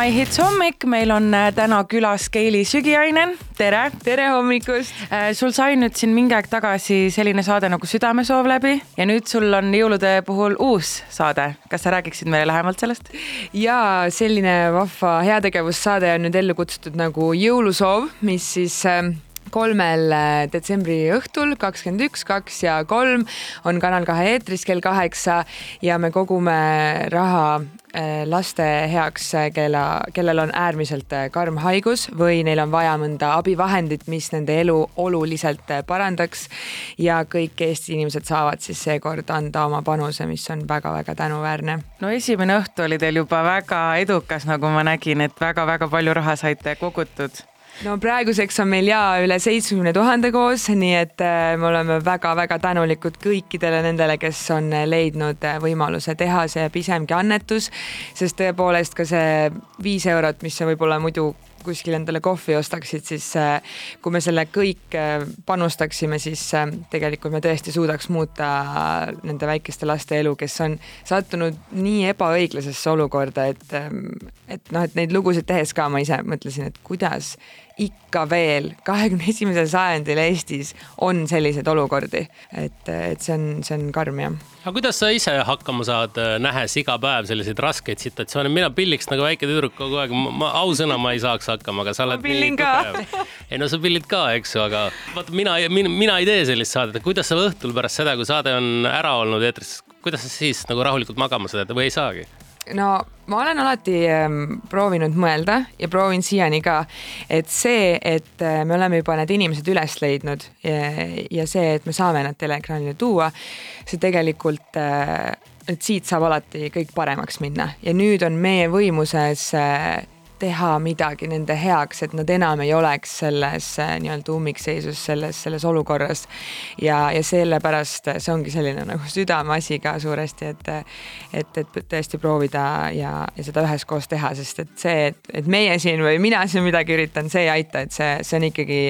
My Hits hommik, meil on äh, täna külas Keili Sügiainen, tere. tere hommikust. Äh, sul sai nüüd siin mingi aeg tagasi selline saade nagu Südamesoov läbi ja nüüd sul on jõulude puhul uus saade. kas sa räägiksid meile lähemalt sellest? ja selline vahva heategevussaade on nüüd ellu kutsutud nagu Jõulusoov, mis siis äh, kolmel detsembri õhtul, kakskümmend üks, kaks ja kolm on Kanal kahe eetris kell kaheksa ja me kogume raha Äh, laste heaks, äh, kelle, kellel on äärmiselt äh, karm haigus või neil on vaja mõnda abivahendit, mis nende elu oluliselt parandaks. ja kõik Eesti inimesed saavad siis seekord anda oma panuse, mis on väga-väga tänuväärne. no esimene õhtu oli teil juba väga edukas, nagu ma nägin, et väga-väga palju raha saite kogutud no praeguseks on meil ja üle seitsmekümne tuhande koos, nii et äh, me oleme väga-väga tänulikud kõikidele nendele, kes on leidnud äh, võimaluse teha see pisemgi annetus, sest tõepoolest ka see viis eurot, mis sa võib-olla muidu kuskil endale kohvi ostaksid, siis äh, kui me selle kõik panustaksime, siis tegelikult me tõesti suudaks muuta nende väikeste laste elu, kes on sattunud nii ebaõiglasesse olukorda, et, et noh, et neid lugusid tehes ka ma ise mõtlesin, et kuidas ikka veel kahekümne esimesel sajandil Eestis on selliseid olukordi, et, et see on, see on karm jah. aga kuidas sa ise hakkama saad, nähes iga päev selliseid raskeid situatsioone, mina pilliks nagu väike tüdruk kogu aeg, ma ausõna, ma ei saaks hakkama, aga sa oled nii tugev. ei no sa pillid ka, eks ju, aga vaata, mina, mina, mina ei tee sellist saadet, kuidas sa õhtul pärast seda, kui saade on ära olnud eetris, kuidas sa siis nagu rahulikult magama saad või ei saagi? No ma olen alati ähm, proovinud mõelda ja proovin siiani ka, et see, et äh, me oleme juba need inimesed üles leidnud ja, ja see, et me saame nad teleekraanile tuua, see tegelikult äh, et siit saab alati kõik paremaks minna. Ja nüüd on meie võimuses äh, teha midagi nende heaks, et nad enam ei oleks selles äh, nii-öelda ummikseisus, selles, selles olukorras. ja, ja sellepärast see ongi selline nagu südameasi ka suuresti, et, et, et tõesti proovida ja, ja seda üheskoos teha, sest et see, et, et meie siin või mina siin midagi üritan, see ei aita, et see, see on ikkagi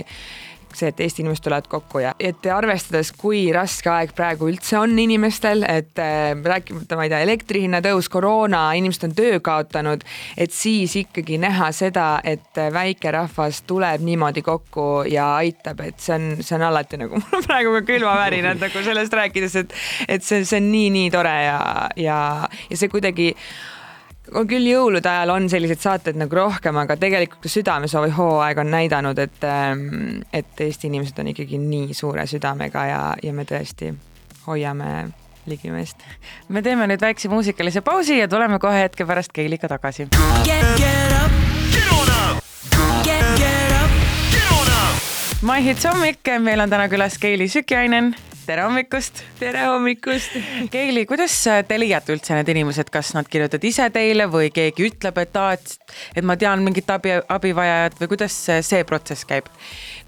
see, et Eesti inimesed tulevad kokku ja et arvestades, kui raske aeg praegu üldse on inimestel, et äh, rääkimata, ma ei tea, elektri hinna tõus, koroona, inimesed on töö kaotanud, et siis ikkagi näha seda, et väike rahvas tuleb niimoodi kokku ja aitab, et see on, see on alati nagu mul praegu ka külmavärinad nagu sellest rääkides, et, et see, see on nii-nii tore ja, ja, ja see kuidagi küll jõulude ajal on selliseid saateid nagu rohkem, aga tegelikult ka Südamesoovi hooaeg on näidanud, et, ähm, et Eesti inimesed on ikkagi nii suure südamega ja, ja me tõesti hoiame ligimeest. me teeme nüüd väikse muusikalise pausi ja tuleme kohe hetke pärast Keiliga tagasi. My Hits hommik, meil on täna külas Keili Sükiainen tere hommikust. tere hommikust. Keili, kuidas te leiate üldse need inimesed, kas nad kirjutavad ise teile või keegi ütleb, et aa, et, et ma tean mingit abi, abivajajat või kuidas see protsess käib?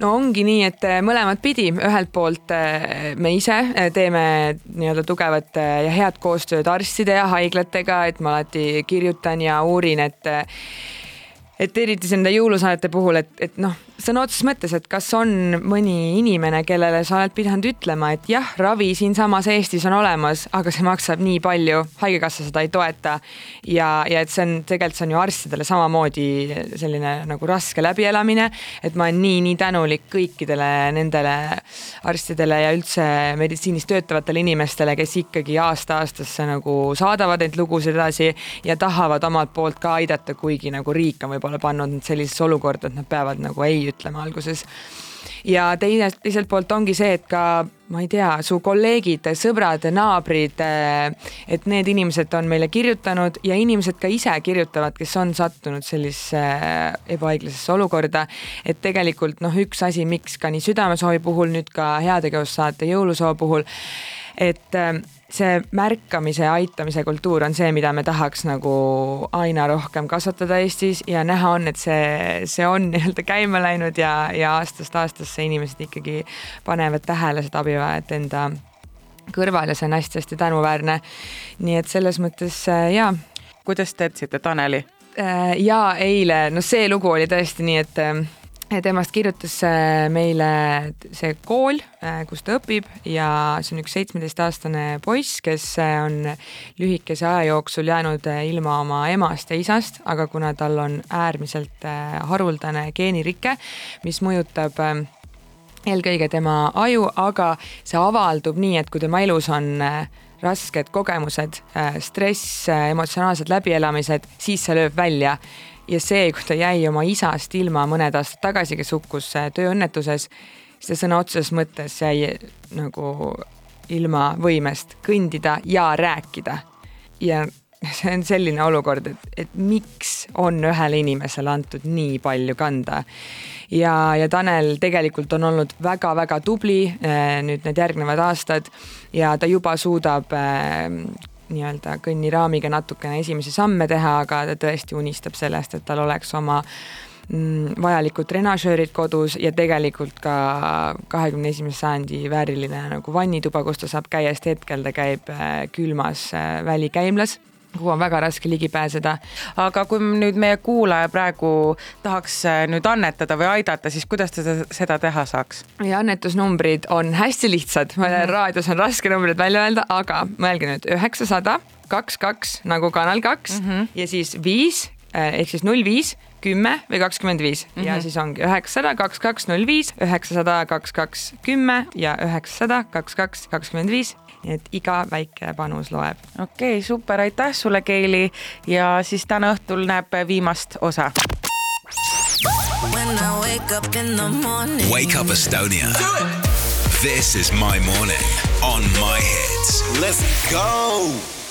no ongi nii, et äh, mõlemat pidi, ühelt poolt äh, me ise äh, teeme nii-öelda tugevat ja head koostööd arstide ja haiglatega, et ma alati kirjutan ja uurin, et et eriti nende jõulusaadete puhul, et, et noh sõna otseses mõttes, et kas on mõni inimene, kellele sa oled pidanud ütlema, et jah, ravi siinsamas Eestis on olemas, aga see maksab nii palju, haigekassa seda ei toeta. ja, ja et see on tegelikult see on ju arstidele samamoodi selline nagu raske läbielamine, et ma olen nii-nii tänulik kõikidele nendele arstidele ja üldse meditsiinis töötavatele inimestele, kes ikkagi aasta-aastasse nagu saadavad neid lugusid edasi ja tahavad omalt poolt ka aidata, kuigi nagu riik on võib-olla pannud nad sellisesse olukorda, et nad peavad nagu ei ütlema alguses. ja teine, teiselt poolt ongi see, et ka ma ei tea, su kolleegid, sõbrad, naabrid, et need inimesed on meile kirjutanud ja inimesed ka ise kirjutavad, kes on sattunud sellisesse ebaõiglasesse olukorda. et tegelikult noh, üks asi, miks ka nii Südamesoovi puhul, nüüd ka heategevussaate Jõulusoo puhul, et see märkamise aitamise kultuur on see, mida me tahaks nagu aina rohkem kasvatada Eestis ja näha on, et see, see on nii-öelda käima läinud ja, ja aastast aastasse inimesed ikkagi panevad tähele seda abivajajat enda kõrval ja see on hästi-hästi tänuväärne. nii et selles mõttes äh, jaa. kuidas te jätsite Taneli? Äh, ja eile, no see lugu oli tõesti nii, et äh, temast kirjutas meile see kool, kus ta õpib ja see on üks seitsmeteistaastane poiss, kes on lühikese aja jooksul jäänud ilma oma emast ja isast, aga kuna tal on äärmiselt haruldane geenirike, mis mõjutab eelkõige tema aju, aga see avaldub nii, et kui tema elus on rasked kogemused, stress, emotsionaalsed läbielamised, siis see lööb välja ja see, kui ta jäi oma isast ilma mõned aastad tagasi, kes hukkus äh, tööõnnetuses, siis ta sõna otseses mõttes jäi nagu ilma võimest kõndida ja rääkida. ja see on selline olukord, et, et miks on ühele inimesele antud nii palju kanda. ja, ja Tanel tegelikult on olnud väga-väga tubli äh, nüüd need järgnevad aastad ja ta juba suudab äh, nii-öelda kõnniraamiga natukene esimesi samme teha, aga ta tõesti unistab sellest, et tal oleks oma mm, vajalikud trenažöörid kodus ja tegelikult ka kahekümne esimese sajandi vääriline nagu vannituba, kus ta saab käia, sest hetkel ta käib äh, külmas välikäimlas kuhu on väga raske ligi pääseda. aga kui nüüd meie kuulaja praegu tahaks äh, nüüd annetada või aidata, siis kuidas ta seda teha saaks? ja annetusnumbrid on hästi lihtsad mm, -hmm. raadios on raske numbreid välja öelda, aga mõelge nüüd üheksasada, kaks, kaks nagu Kanal kaks mm -hmm. ja siis viis ehk siis null viis kümme või kakskümmend viis ja mhm. siis ongi üheksasada kaks, kaks, null viis, üheksasada kaks, kaks, kümme ja üheksasada kaks, kaks, kakskümmend viis nii et iga väike panus loeb. okei okay,, super, aitäh sulle, Keili ja siis täna õhtul näeb viimast osa. Wake up Estonia. This is my morning on my hits. Let's go.